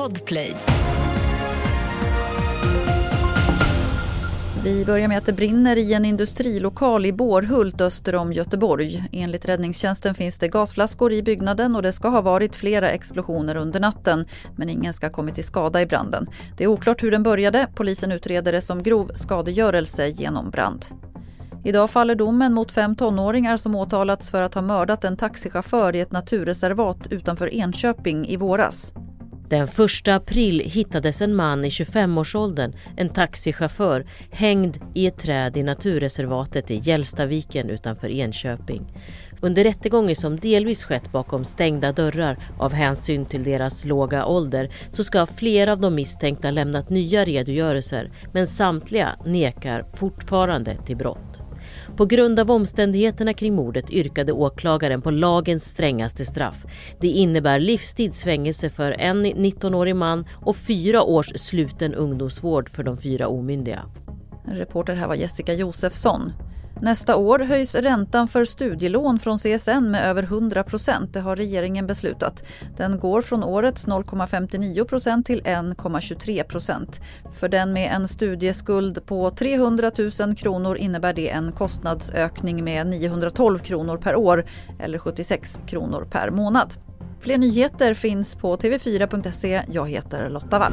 Podplay. Vi börjar med att det brinner i en industrilokal i Bårhult öster om Göteborg. Enligt räddningstjänsten finns det gasflaskor i byggnaden och det ska ha varit flera explosioner under natten. Men ingen ska ha kommit till skada i branden. Det är oklart hur den började. Polisen utreder det som grov skadegörelse genom brand. Idag faller domen mot fem tonåringar som åtalats för att ha mördat en taxichaufför i ett naturreservat utanför Enköping i våras. Den 1 april hittades en man i 25-årsåldern, en taxichaufför, hängd i ett träd i naturreservatet i Gällstaviken utanför Enköping. Under rättegången som delvis skett bakom stängda dörrar av hänsyn till deras låga ålder så ska flera av de misstänkta lämnat nya redogörelser men samtliga nekar fortfarande till brott. På grund av omständigheterna kring mordet yrkade åklagaren på lagens strängaste straff. Det innebär livstidsfängelse för en 19-årig man och fyra års sluten ungdomsvård för de fyra omyndiga. Reporter här var Jessica Josefsson. Nästa år höjs räntan för studielån från CSN med över 100 procent. Det har regeringen beslutat. Den går från årets 0,59 procent till 1,23 procent. För den med en studieskuld på 300 000 kronor innebär det en kostnadsökning med 912 kronor per år eller 76 kronor per månad. Fler nyheter finns på tv4.se. Jag heter Lotta Wall.